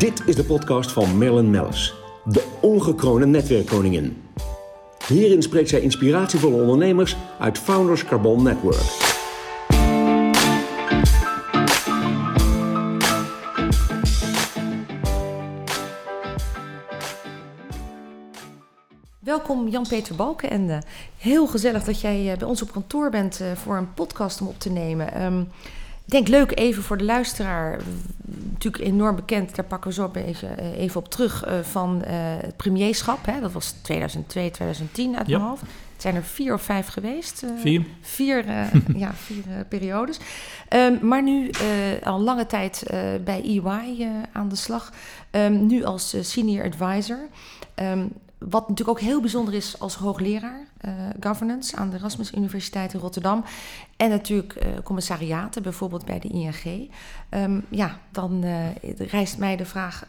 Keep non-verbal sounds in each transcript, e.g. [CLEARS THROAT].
Dit is de podcast van Marilyn Mellis, de ongekroonde netwerkkoningin. Hierin spreekt zij inspiratievolle ondernemers uit Founders Carbon Network. Welkom Jan-Peter Balken en uh, heel gezellig dat jij uh, bij ons op kantoor bent uh, voor een podcast om op te nemen. Ik denk leuk even voor de luisteraar, natuurlijk enorm bekend, daar pakken we zo even, even op terug van het premierschap. Hè? Dat was 2002, 2010 uit mijn hoofd. Het zijn er vier of vijf geweest. vier. Vier, [LAUGHS] ja, vier periodes. Um, maar nu al lange tijd bij EY aan de slag. Um, nu als senior advisor. Um, wat natuurlijk ook heel bijzonder is als hoogleraar uh, governance aan de Erasmus Universiteit in Rotterdam. En natuurlijk uh, commissariaten, bijvoorbeeld bij de ING. Um, ja, dan uh, rijst mij de vraag.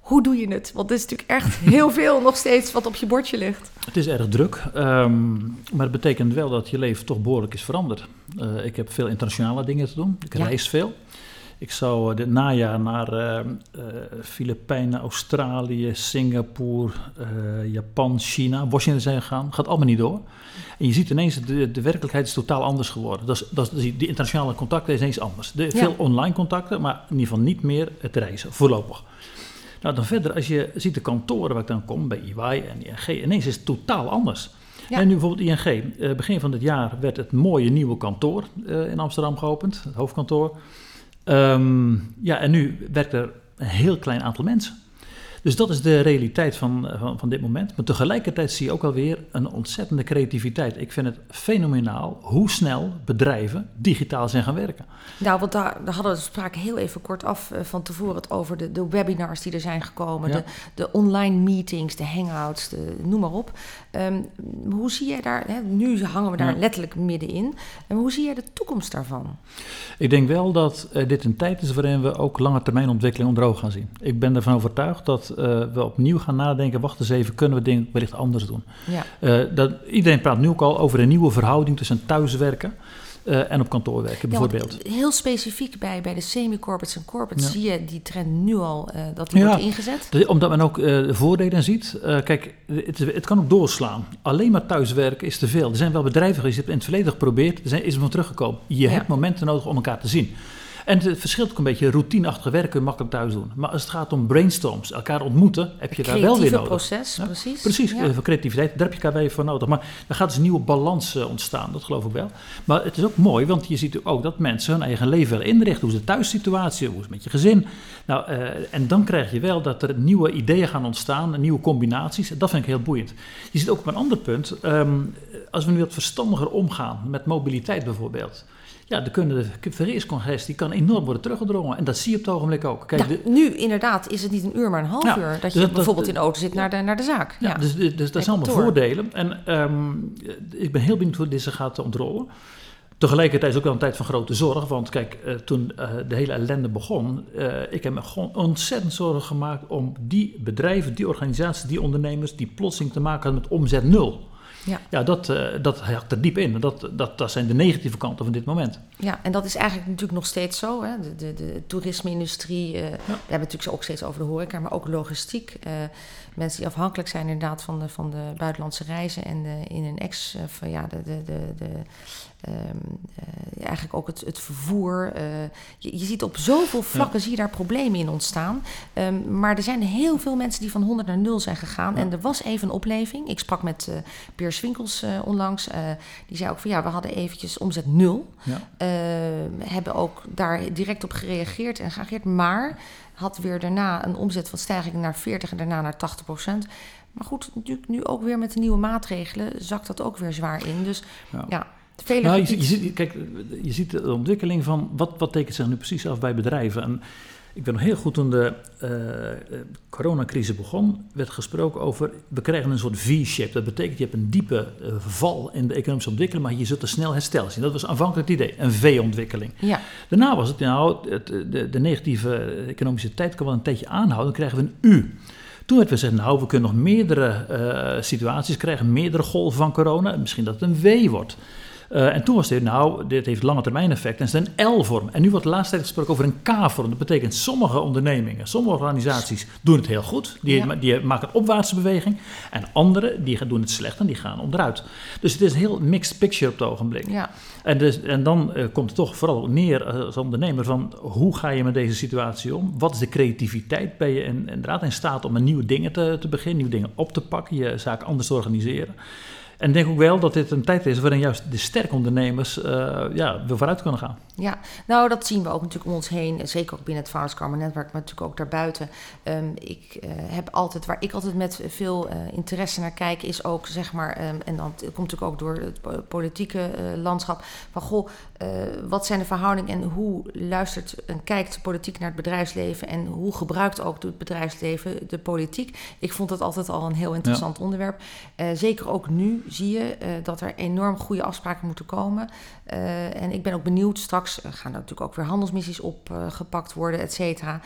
hoe doe je het? Want het is natuurlijk echt [LAUGHS] heel veel nog steeds wat op je bordje ligt. Het is erg druk, um, maar het betekent wel dat je leven toch behoorlijk is veranderd. ik heb veel internationale dingen te doen. Ik ja. reis veel. Ik zou dit najaar naar uh, uh, Filipijnen, Australië, Singapore, uh, Japan, China, Washington zijn gegaan. Gaat allemaal niet door. En je ziet ineens, de, de werkelijkheid is totaal anders geworden. Dat is, dat is, die internationale contacten is ineens anders. De, veel online contacten, maar in ieder geval niet meer het reizen, voorlopig. Nou, dan verder, als je ziet de kantoren waar ik dan kom, bij EY en ING, ineens is het totaal anders. Ja. En nu bijvoorbeeld ING. begin van dit jaar werd het mooie nieuwe kantoor in Amsterdam geopend, het hoofdkantoor. Um, ja, en nu werkt er een heel klein aantal mensen. Dus dat is de realiteit van, van, van, dit moment. Maar tegelijkertijd zie je ook alweer een ontzettende creativiteit. Ik vind het fenomenaal hoe snel bedrijven digitaal zijn gaan werken. Nou, want daar, daar hadden we spraken heel even kort af uh, van tevoren het over de, de webinars die er zijn gekomen, ja. de, de online meetings, de hangouts, de, noem maar op. Um, hoe zie jij daar, hè, nu hangen we daar ja. letterlijk middenin, en hoe zie jij de toekomst daarvan? Ik denk wel dat uh, dit een tijd is waarin we ook lange termijn ontwikkeling onder ogen gaan zien. Ik ben ervan overtuigd dat uh, we opnieuw gaan nadenken, wacht eens even, kunnen we dingen wellicht anders doen? Ja. dat, iedereen praat nu ook al over een nieuwe verhouding tussen thuiswerken uh, en op kantoor werken bijvoorbeeld. Ja, heel specifiek bij, bij de semi-corporates en corporates ja. zie je die trend nu al uh, dat die wordt ingezet? De, omdat men ook uh, de voordelen ziet. kijk, het, het, kan ook doorslaan. Alleen maar thuiswerken is te veel. Er zijn wel bedrijven geweest die het in het verleden geprobeerd, er zijn, is er van teruggekomen. Je hebt momenten nodig om elkaar te zien. En het verschilt ook een beetje. Routineachtige werken makkelijk thuis doen. Maar als het gaat om brainstorms, elkaar ontmoeten, heb je daar wel weer nodig. proces, ja? precies. Precies, ja. voor creativiteit, daar heb je elkaar voor nodig. Maar er gaat dus een nieuwe balans uh, ontstaan, dat geloof ik wel. Maar het is ook mooi, want je ziet ook dat mensen hun eigen leven willen inrichten. Hoe is de thuissituatie, hoe is het met je gezin. Nou, uh, en dan krijg je wel dat er nieuwe ideeën gaan ontstaan, nieuwe combinaties. Dat vind ik heel boeiend. Je ziet ook op een ander punt, um, als we nu wat verstandiger omgaan met mobiliteit bijvoorbeeld ja, de kunnen de verkeerscongestie kan enorm worden teruggedrongen. En dat zie je op het ogenblik ook. Kijk, ja, de, nu inderdaad is het niet een uur, maar een half ja, uur. Dat je dat, bijvoorbeeld dat, in de auto zit naar, de, naar de zaak. Ja, dus, dus, dus dat zijn allemaal voordelen. En um, ik ben heel benieuwd hoe dit zich gaat ontrollen. Tegelijkertijd is ook wel een tijd van grote zorg. Want kijk, uh, toen uh, de hele ellende begon, uh, ik heb me gewoon ontzettend zorgen gemaakt om die bedrijven, die organisaties, die ondernemers, die plotseling te maken hadden met omzet nul. Ja, ja dat, uh, dat hakt er diep in. Dat, dat, dat zijn de negatieve kanten van dit moment. Ja, en dat is eigenlijk natuurlijk nog steeds zo. Hè? De, de, de toerisme-industrie, uh, ja. we hebben het natuurlijk ook steeds over de horeca, maar ook logistiek. Uh, mensen die afhankelijk zijn inderdaad van de, van de buitenlandse reizen en de, in een ex, van ja, de, de, de, de Um, uh, eigenlijk ook het, het vervoer. Uh, je, je, ziet op zoveel vlakken ja. zie je daar problemen in ontstaan. Um, maar er zijn heel veel mensen die van 100 naar 0 zijn gegaan. Ja. En er was even een opleving. Ik sprak met uh, Piers Winkels onlangs. die zei ook van ja, we hadden eventjes omzet 0. Ja. hebben ook daar direct op gereageerd en geageerd. Maar had weer daarna een omzet van stijging naar 40 en daarna naar 80 procent. Maar goed, natuurlijk nu ook weer met de nieuwe maatregelen zakt dat ook weer zwaar in. Dus ja Vele nou, je, je, ziet, kijk, je ziet de ontwikkeling van wat, wat tekent zich nu precies af bij bedrijven. En ik ben nog heel goed toen de uh, coronacrisis begon, werd gesproken over we krijgen een soort V-shape. Dat betekent je hebt een diepe uh, val in de economische ontwikkeling, maar je zult er snel herstel zien. Dat was aanvankelijk het idee, een V-ontwikkeling. Ja. Daarna was het nou, het, de, de, negatieve economische tijd kan wel een tijdje aanhouden, dan krijgen we een U. Toen werd we gezegd, nou, we kunnen nog meerdere uh, situaties krijgen, meerdere golven van corona. Misschien dat het een W wordt. Uh, en toen was dit, nou, dit heeft lange termijn effect en het is een L-vorm. En nu wordt de laatste tijd gesproken over een K-vorm. Dat betekent sommige ondernemingen, sommige organisaties doen het heel goed. Die, ja. die maken een opwaartse beweging. En andere, die doen het slecht en die gaan onderuit. Dus het is een heel mixed picture op het ogenblik. Ja. En, dus, en dan uh, komt het toch vooral neer als ondernemer van hoe ga je met deze situatie om? Wat is de creativiteit? Ben je in, inderdaad in staat om nieuwe dingen te, te beginnen, nieuwe dingen op te pakken, je zaak anders te organiseren? En ik denk ook wel dat dit een tijd is waarin juist de sterke ondernemers uh, ja, weer vooruit kunnen gaan. Ja, nou dat zien we ook natuurlijk om ons heen. Zeker ook binnen het Founders netwerk, maar natuurlijk ook daarbuiten. Um, ik uh, heb altijd, waar ik altijd met veel uh, interesse naar kijk, is ook zeg maar, um, en dan komt natuurlijk ook door het politieke landschap, van goh, wat zijn de verhoudingen en hoe luistert en kijkt de politiek naar het bedrijfsleven en hoe gebruikt ook het bedrijfsleven de politiek? Ik vond dat altijd al een heel interessant ja. onderwerp. zeker ook nu zie je uh, dat er enorm goede afspraken moeten komen. Uh, en ik ben ook benieuwd, straks gaan er natuurlijk ook weer handelsmissies opgepakt worden, et cetera.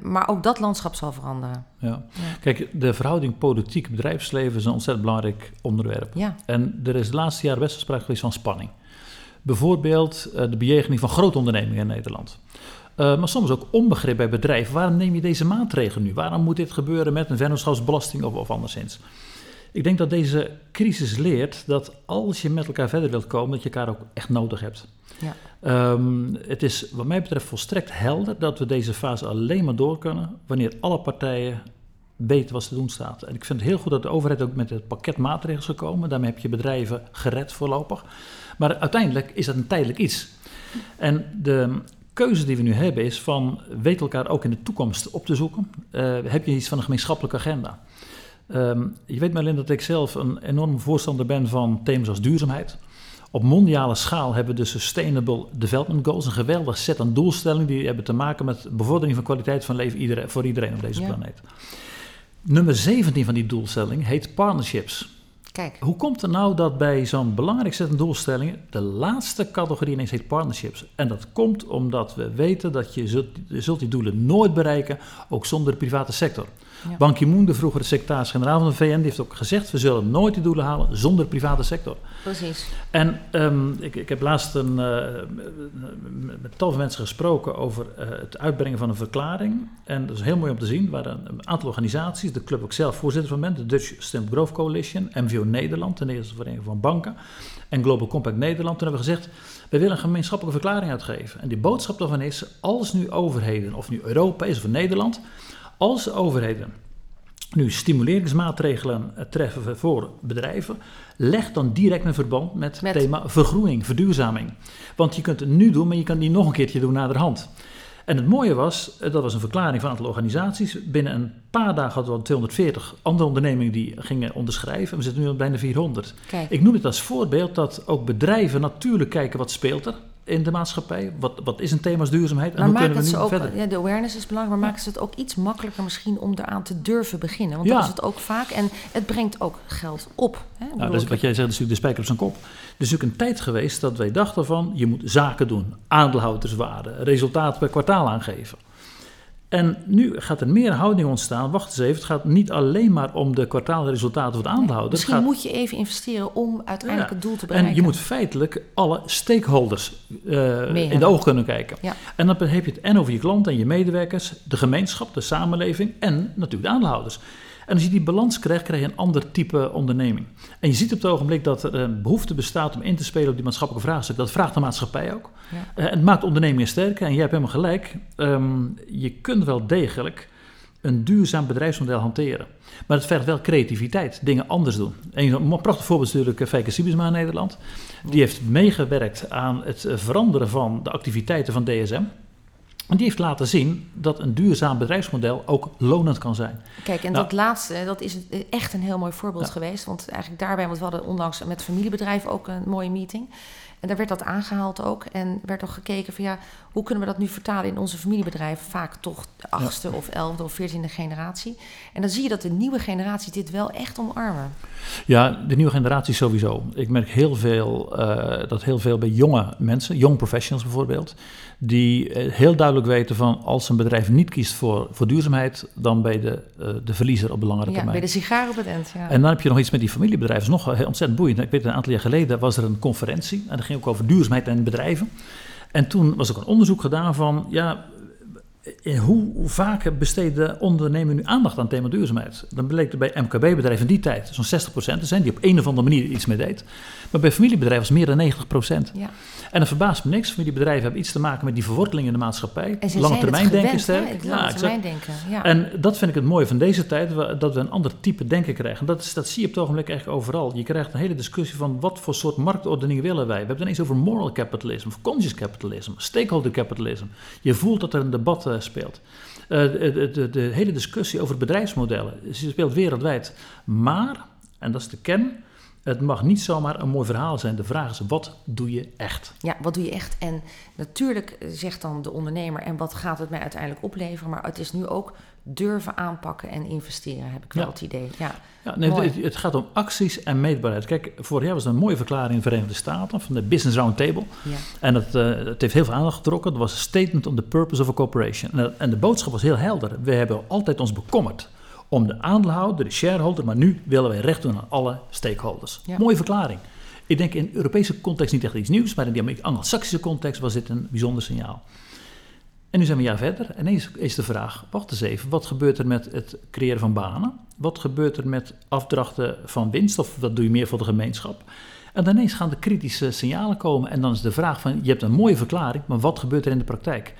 maar ook dat landschap zal veranderen. Ja. ja. Kijk, de verhouding politiek-bedrijfsleven is een ontzettend belangrijk onderwerp. Ja. En er is de laatste jaren best sprake geweest van spanning. Bijvoorbeeld de bejegening van grote ondernemingen in Nederland. Uh, maar soms ook onbegrip bij bedrijven. Waarom neem je deze maatregelen nu? Waarom moet dit gebeuren met een vennootschapsbelasting of, of anderszins? Ik denk dat deze crisis leert dat als je met elkaar verder wilt komen, dat je elkaar ook echt nodig hebt. Ja. Um, het is wat mij betreft volstrekt helder dat we deze fase alleen maar door kunnen wanneer alle partijen weten wat ze te doen staat. En ik vind het heel goed dat de overheid ook met het pakket maatregelen is gekomen. Daarmee heb je bedrijven gered voorlopig. Maar uiteindelijk is dat een tijdelijk iets. En de keuze die we nu hebben is van weet elkaar ook in de toekomst op te zoeken. Uh, heb je iets van een gemeenschappelijke agenda? Um, je weet Marlin dat ik zelf een enorm voorstander ben van thema's als duurzaamheid. Op mondiale schaal hebben we de Sustainable Development Goals, een geweldig set aan doelstellingen die hebben te maken met bevordering van kwaliteit van leven iedereen, voor iedereen op deze ja. planeet. Nummer 17 van die doelstelling heet partnerships. Kijk. Hoe komt het nou dat bij zo'n belangrijk set aan doelstellingen de laatste categorie ineens heet partnerships? En dat komt omdat we weten dat je zult, je zult die doelen nooit bereiken, ook zonder de private sector. Ja. Ban Ki-moon, de vroegere secretaris-generaal van de VN, die heeft ook gezegd: we zullen nooit die doelen halen zonder de private sector. Precies. En um, ik, ik, heb laatst een, uh, met tal van mensen gesproken over uh, het uitbrengen van een verklaring. En dat is heel mooi om te zien, waar een, een aantal organisaties, de club ook zelf voorzitter van ben, de Dutch Sustainable Growth Coalition, MVO Nederland, de Nederlandse Vereniging van Banken, en Global Compact Nederland, toen hebben we gezegd: we willen een gemeenschappelijke verklaring uitgeven. En die boodschap daarvan is: als nu overheden, of nu Europa is of Nederland als overheden nu stimuleringsmaatregelen treffen voor bedrijven, leg dan direct een verband met, het thema vergroening, verduurzaming. Want je kunt het nu doen, maar je kan niet nog een keertje doen naar de hand. En het mooie was, dat was een verklaring van een aantal organisaties. Binnen een paar dagen hadden we 240 andere ondernemingen die gingen onderschrijven. En we zitten nu op bijna 400. Kijk. Ik noem het als voorbeeld dat ook bedrijven natuurlijk kijken wat speelt er in de maatschappij? Wat, wat is een thema als duurzaamheid? En maar hoe kunnen we nu ook, verder? Ja, de awareness is belangrijk, maar ja. maken ze het ook iets makkelijker misschien om eraan te durven beginnen? Want ja. dat is het ook vaak. En het brengt ook geld op. Hè? Nou, dat is wat jij zegt, is natuurlijk de spijker op zijn kop. Er is ook een tijd geweest dat wij dachten van... je moet zaken doen, aandeelhouderswaarde, resultaat per kwartaal aangeven. En nu gaat er meer houding ontstaan. Wacht eens even, het gaat niet alleen maar om de kwartaalresultaten van de aandeelhouder. Nee, misschien gaat... moet je even investeren om uiteindelijk ja. het doel te bereiken. En je moet feitelijk alle stakeholders uh, in de ogen kunnen kijken. Ja. En dan heb je het en over je klanten en je medewerkers, de gemeenschap, de samenleving en natuurlijk de aandeelhouders. En als je die balans krijgt, krijg je een ander type onderneming. En je ziet op het ogenblik dat er een behoefte bestaat om in te spelen op die maatschappelijke vraagstuk. Dat vraagt de maatschappij ook. Ja. Uh, en het maakt ondernemingen sterker. En jij hebt helemaal gelijk. Um, je kunt wel degelijk een duurzaam bedrijfsmodel hanteren. Maar het vergt wel creativiteit, dingen anders doen. En een prachtig voorbeeld is natuurlijk Feike Siebesma in Nederland. Die heeft meegewerkt aan het veranderen van de activiteiten van DSM. En die heeft laten zien dat een duurzaam bedrijfsmodel ook lonend kan zijn. Kijk, en nou, dat laatste, dat is echt een heel mooi voorbeeld ja. geweest. Want eigenlijk daarbij, want we hadden onlangs met familiebedrijven ook een mooie meeting. En daar werd dat aangehaald ook. En werd ook gekeken van ja, hoe kunnen we dat nu vertalen in onze familiebedrijven? Vaak toch de achtste of elfde of veertiende generatie. En dan zie je dat de nieuwe generatie dit wel echt omarmen. Ja, de nieuwe generatie sowieso. Ik merk heel veel, uh, dat heel veel bij jonge mensen, young professionals bijvoorbeeld, die eh, heel duidelijk weten van als een bedrijf niet kiest voor, voor duurzaamheid, dan ben je de, uh, de verliezer op de langere ja, termijn. bij de sigaar op het eind, ja. En dan heb je nog iets met die familiebedrijven. Dat is nog ontzettend boeiend. Ik weet, een aantal jaar geleden was er een conferentie en ook over duurzaamheid en bedrijven. En toen was ook een onderzoek gedaan van, ja, hoe vaak besteden ondernemers nu aandacht aan het thema duurzaamheid? Dan bleek er bij MKB-bedrijven in die tijd zo'n 60% te zijn die op een of andere manier iets mee deed. Maar bij familiebedrijven was meer dan 90%. Ja. En dat verbaast me niks. Familiebedrijven hebben iets te maken met die verworteling in de maatschappij. Lange termijn denken sterk. Ja, termijn denken. Ja. En dat vind ik het mooie van deze tijd, dat we een ander type denken krijgen. Dat, is, dat zie je op het ogenblik eigenlijk overal. Je krijgt een hele discussie van wat voor soort marktordening willen wij. We hebben het ineens over moral capitalism, of conscious capitalism, stakeholder capitalism. Je voelt dat er een debat speelt. Uh, de, de, de hele discussie over bedrijfsmodellen speelt wereldwijd. Maar, en dat is de kern, het mag niet zomaar een mooi verhaal zijn. De vraag is, wat doe je echt? Ja, wat doe je echt? En natuurlijk zegt dan de ondernemer, en wat gaat het mij uiteindelijk opleveren? Maar het is nu ook durven aanpakken en investeren, heb ik wel ja. het idee. Ja, ja nee, het, het, gaat om acties en meetbaarheid. Kijk, vorig jaar was er een mooie verklaring in de Verenigde Staten van de Business Roundtable. Ja. En het, uh, het heeft heel veel aandacht getrokken. Dat was een statement on the purpose of a corporation. En, en de boodschap was heel helder. We hebben altijd ons bekommerd om de aandeelhouder, de shareholder, maar nu willen wij recht doen aan alle stakeholders. Ja. Mooie verklaring. Ik denk in Europese context niet echt iets nieuws, maar in die Anglo-Saxische context was dit een bijzonder signaal. En nu zijn we een jaar verder en ineens is de vraag, wacht eens even, wat gebeurt er met het creëren van banen? Wat gebeurt er met afdrachten van winst of wat doe je meer voor de gemeenschap? En ineens gaan de kritische signalen komen en dan is de vraag van, je hebt een mooie verklaring, maar wat gebeurt er in de praktijk?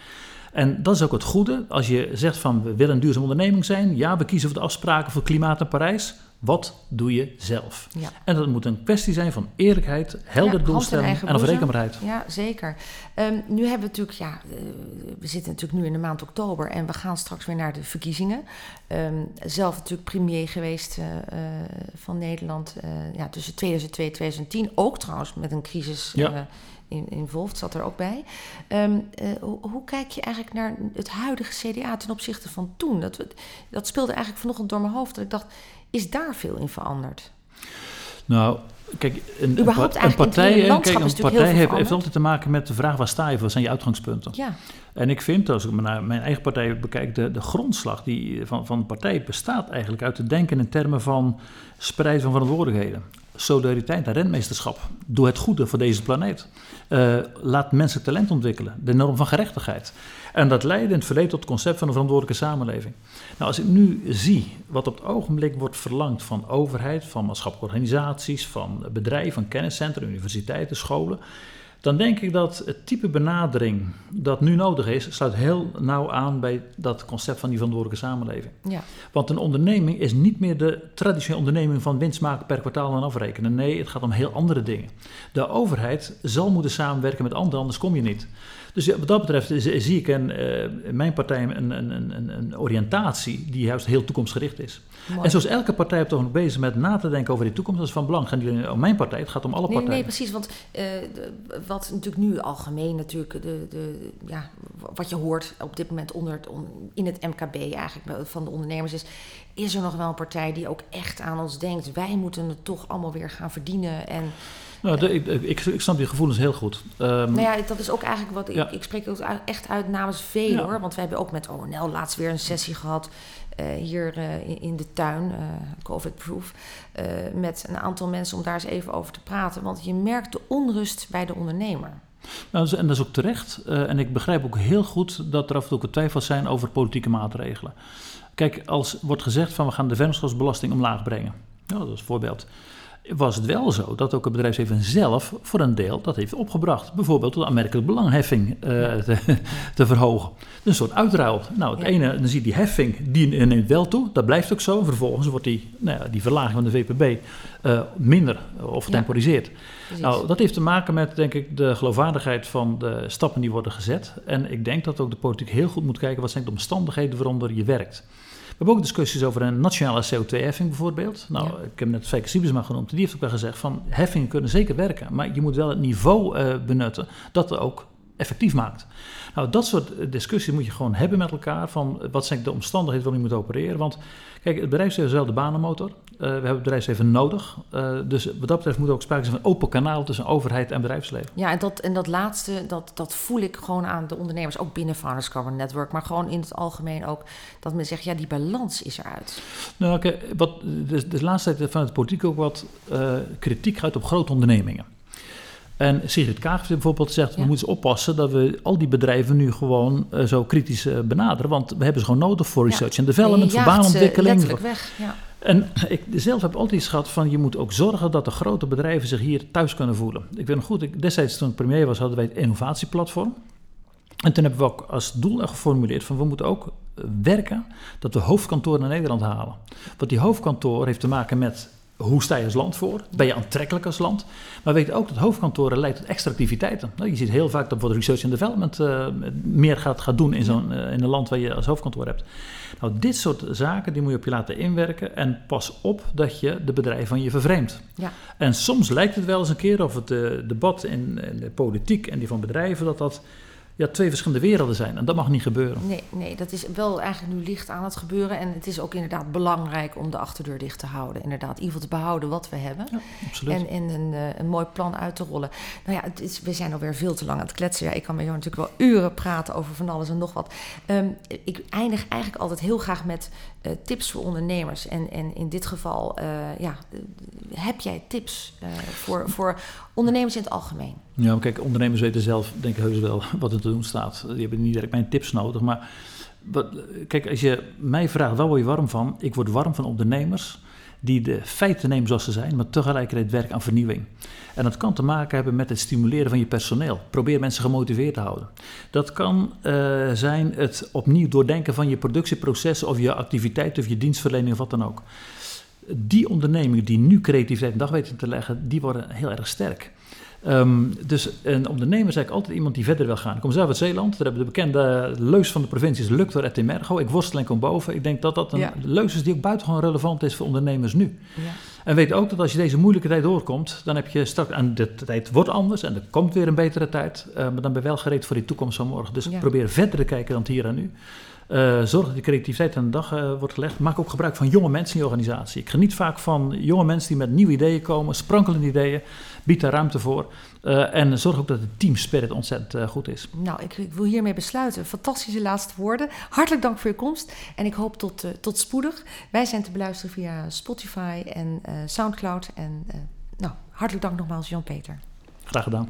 En dat is ook het goede. Als je zegt van we willen een duurzame onderneming zijn. Ja, we kiezen voor de afspraken voor klimaat en Parijs. Wat doe je zelf? Ja. En dat moet een kwestie zijn van eerlijkheid, helder ja, doelstelling en afrekenbaarheid. Ja, zeker. Um, nu hebben we natuurlijk, ja, uh, we zitten natuurlijk nu in de maand oktober en we gaan straks weer naar de verkiezingen. Um, zelf natuurlijk premier geweest uh, uh, van Nederland ja, tussen 2002 en 2010. Ook trouwens met een crisis. Ja in, zat er ook bij. Um, uh, hoe, hoe, kijk je eigenlijk naar het huidige CDA ten opzichte van toen? Dat, dat speelde eigenlijk vanochtend door mijn hoofd. Dat ik dacht, is daar veel in veranderd? Nou, kijk, een, een, een partij, kijk, een partij heeft, heeft, altijd te maken met de vraag waar sta je wat zijn je uitgangspunten. Ja. En ik vind, als ik naar mijn eigen partij bekijk, de, de grondslag die, van, van de partij bestaat eigenlijk uit het denken in termen van spreiden van verantwoordelijkheden solidariteit en rentmeesterschap. Doe het goede voor deze planeet. Uh, laat mensen talent ontwikkelen. De norm van gerechtigheid. En dat leidde in het verleden tot het concept van een verantwoordelijke samenleving. Nou, als ik nu zie wat op het ogenblik wordt verlangd van overheid, van maatschappelijke organisaties, van bedrijven, van kenniscentra, universiteiten, scholen dan denk ik dat het type benadering dat nu nodig is, sluit heel nauw aan bij dat concept van die verantwoordelijke samenleving. Ja. Want een onderneming is niet meer de traditionele onderneming van winst maken per kwartaal en afrekenen. Nee, het gaat om heel andere dingen. De overheid zal moeten samenwerken met anderen, anders kom je niet. Dus wat dat betreft zie ik in, uh, in mijn partij een, een, een, een, oriëntatie die juist heel toekomstgericht is. Mooi. En zoals elke partij toch nog bezig met na te denken over die toekomst, dat is van belang. Het gaat niet om mijn partij, het gaat om alle nee, partijen. Nee, precies. Want uh, de, wat natuurlijk nu algemeen natuurlijk, de, de, ja, wat je hoort op dit moment onder, in het MKB eigenlijk van de ondernemers is, is er nog wel een partij die ook echt aan ons denkt. Wij moeten het toch allemaal weer gaan verdienen en... Nou, de, ik, ik, ik, snap die gevoelens heel goed. Um, nou ja, dat is ook eigenlijk wat ik, ja. ik spreek ook echt uit namens velen Ja. hoor. Want we hebben ook met ONL laatst weer een sessie gehad uh, hier uh, in, de tuin, uh, COVID-proof, met een aantal mensen om daar eens even over te praten. Want je merkt de onrust bij de ondernemer. Nou, en dat is ook terecht. en ik begrijp ook heel goed dat er af en toe twijfels zijn over politieke maatregelen. Kijk, als wordt gezegd van we gaan de vennootschapsbelasting omlaag brengen. Ja, dat is een voorbeeld was het wel zo dat ook het bedrijfsleven zelf voor een deel dat heeft opgebracht. Bijvoorbeeld door de aanmerkelijk belangheffing uh, te, [LAUGHS] te, verhogen. Een soort uitruil. Nou, het ja. ene, dan zie je die heffing, die neemt wel toe. Dat blijft ook zo. Vervolgens wordt die, nou ja, die verlaging van de VPB uh, minder of getemporiseerd. Ja, nou, dat heeft te maken met, denk ik, de geloofwaardigheid van de stappen die worden gezet. En ik denk dat ook de politiek heel goed moet kijken wat zijn de omstandigheden waaronder je werkt. Hebben ook discussies over een nationale CO2-heffing bijvoorbeeld. Nou, ik heb net Feke Siebesma genoemd. Die heeft ook wel gezegd van heffingen kunnen zeker werken. Maar je moet wel het niveau uh, benutten dat het ook effectief maakt. Nou, dat soort discussies moet je gewoon hebben met elkaar. Van wat zijn de omstandigheden waarin je moet opereren. Want kijk, het bedrijfsleven is wel de banenmotor. Uh, we hebben het bedrijfsleven nodig. Uh, dus wat dat betreft moet er ook sprake zijn van open kanaal tussen overheid en bedrijfsleven. Ja, en dat, en dat laatste, dat, dat voel ik gewoon aan de ondernemers, ook binnen Founders Carbon Network, maar gewoon in het algemeen ook, dat men zegt, ja, die balans is eruit. Nou, oké, wat de, de laatste tijd van het politiek ook wat uh, kritiek uit op grote ondernemingen. En Sigrid Kaag bijvoorbeeld zegt, we moeten oppassen dat we al die bedrijven nu gewoon uh, zo kritisch uh, benaderen. Want we hebben ze gewoon nodig voor research en development, voor baanontwikkeling. Voor... weg, ja. En [CLEARS THROAT] ik zelf heb altijd schat van je moet ook zorgen dat de grote bedrijven zich hier thuis kunnen voelen. Ik weet nog goed, ik, destijds toen ik premier was hadden wij het innovatieplatform. En toen hebben we ook als doel geformuleerd van we moeten ook werken dat we hoofdkantoren naar Nederland halen. Want die hoofdkantoor heeft te maken met hoe sta je als land voor? Ben je aantrekkelijk als land? Maar weet ook dat hoofdkantoren leidt tot extra activiteiten. Nou, je ziet heel vaak dat bijvoorbeeld research and development uh, meer gaat, gaat doen in, zo'n, uh, in een land waar je als hoofdkantoor hebt. Nou, dit soort zaken die moet je op je laten inwerken en pas op dat je de bedrijven van je vervreemdt. Ja. En soms lijkt het wel eens een keer of het uh, debat in, in de politiek en die van bedrijven dat dat ja, twee verschillende werelden zijn. En dat mag niet gebeuren. Nee, nee, dat is wel eigenlijk nu licht aan het gebeuren. En het is ook inderdaad belangrijk om de achterdeur dicht te houden. Inderdaad, in ieder geval te behouden wat we hebben. Ja, absoluut. En, en een, uh, een mooi plan uit te rollen. Nou ja, het is, we zijn alweer veel te lang aan het kletsen. Ja, ik kan met jou natuurlijk wel uren praten over van alles en nog wat. Um, ik eindig eigenlijk altijd heel graag met uh, tips voor ondernemers. En, en in dit geval, uh, ja, heb jij tips voor, voor ondernemers in het algemeen? Ja, maar kijk, ondernemers weten zelf, denk ik heus wel, [LAUGHS] wat er te doen staat. Die hebben niet direct mijn tips nodig. Maar wat, kijk, als je mij vraagt, waar word je warm van? Ik word warm van ondernemers die de feiten nemen zoals ze zijn, maar tegelijkertijd werken aan vernieuwing. En dat kan te maken hebben met het stimuleren van je personeel. Probeer mensen gemotiveerd te houden. Dat kan uh, zijn het opnieuw doordenken van je productieprocessen of je activiteit of je dienstverlening of wat dan ook. Die ondernemingen die nu creativiteit in dag weten te leggen, die worden heel erg sterk. Um, dus een ondernemer is eigenlijk altijd iemand die verder wil gaan. Ik kom zelf uit Zeeland. Daar hebben de bekende leus van de provincies Luctor et Emergo. Ik worstel en kom boven. Ik denk dat dat een ja. leus is die ook buitengewoon relevant is voor ondernemers nu. Ja. En weet ook dat als je deze moeilijke tijd doorkomt, dan heb je straks... En de tijd wordt anders en er komt weer een betere tijd. Uh, maar dan ben je wel gereed voor die toekomst van morgen. Dus ja. probeer verder te kijken dan het hier en nu. Uh, zorg dat die creativiteit aan de dag uh, wordt gelegd. Maak ook gebruik van jonge mensen in je organisatie. Ik geniet vaak van jonge mensen die met nieuwe ideeën komen, sprankelende ideeën. Bied daar ruimte voor. Uh, en zorg ook dat de teamspirit ontzettend goed is. Nou, ik, ik, wil hiermee besluiten. Fantastische laatste woorden. Hartelijk dank voor je komst. En ik hoop tot, tot spoedig. Wij zijn te beluisteren via Spotify en Soundcloud. En nou, hartelijk dank nogmaals, Jan-Peter. Graag gedaan.